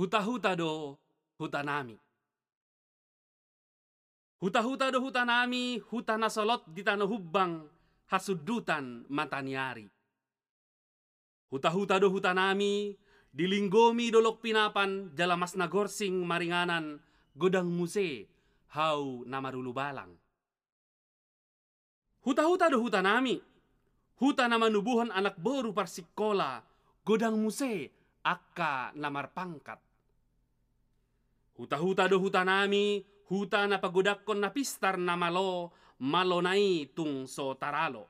huta-huta do hutanami. Huta-huta do hutanami, huta nasolot di tanah hubbang, hasudutan mataniari. Huta-huta do hutanami, dilinggomi dolok pinapan, jalamas nagorsing maringanan, godang muse, hau namarulu balang. Huta-huta do hutanami, huta nama nubuhan anak boru parsikola, godang muse, akka namar pangkat. Huta-huta do hutanami, huta na pagodakon na pistar na malo, malo nai tung so taralo.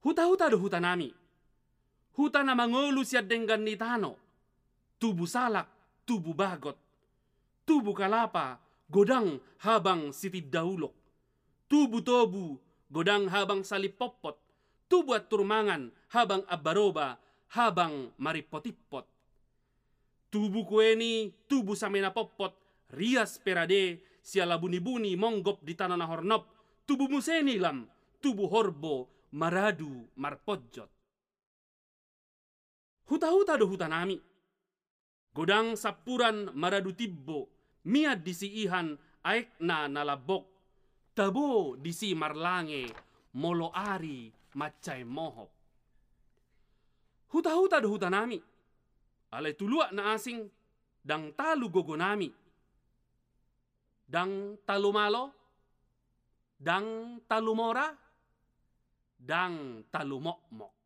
Huta-huta do hutanami, huta na mangolu siya denggan ni tano, tubu salak, tubu bagot, tubu kalapa, godang habang sitid daulok, tubu tobu, godang habang salipopot, tubu at turmangan habang abaroba, habang maripotipot. Tubu kueni, tubu sa menapopot, rias perade, siala buni-buni monggop di tanah na hornop, tubu museni lam, tubu horbo, maradu, marpojot. Huta-huta do hutanami. Godang sapuran maradu tibbo, miad disiihan aek na nalabok, tabo disi marlange, molo ari macai mohop. Huta-huta do hutanami. Ale tulua na asing, dang talu gogonami. Dang talumalo, dang talumora, dang talumokmok.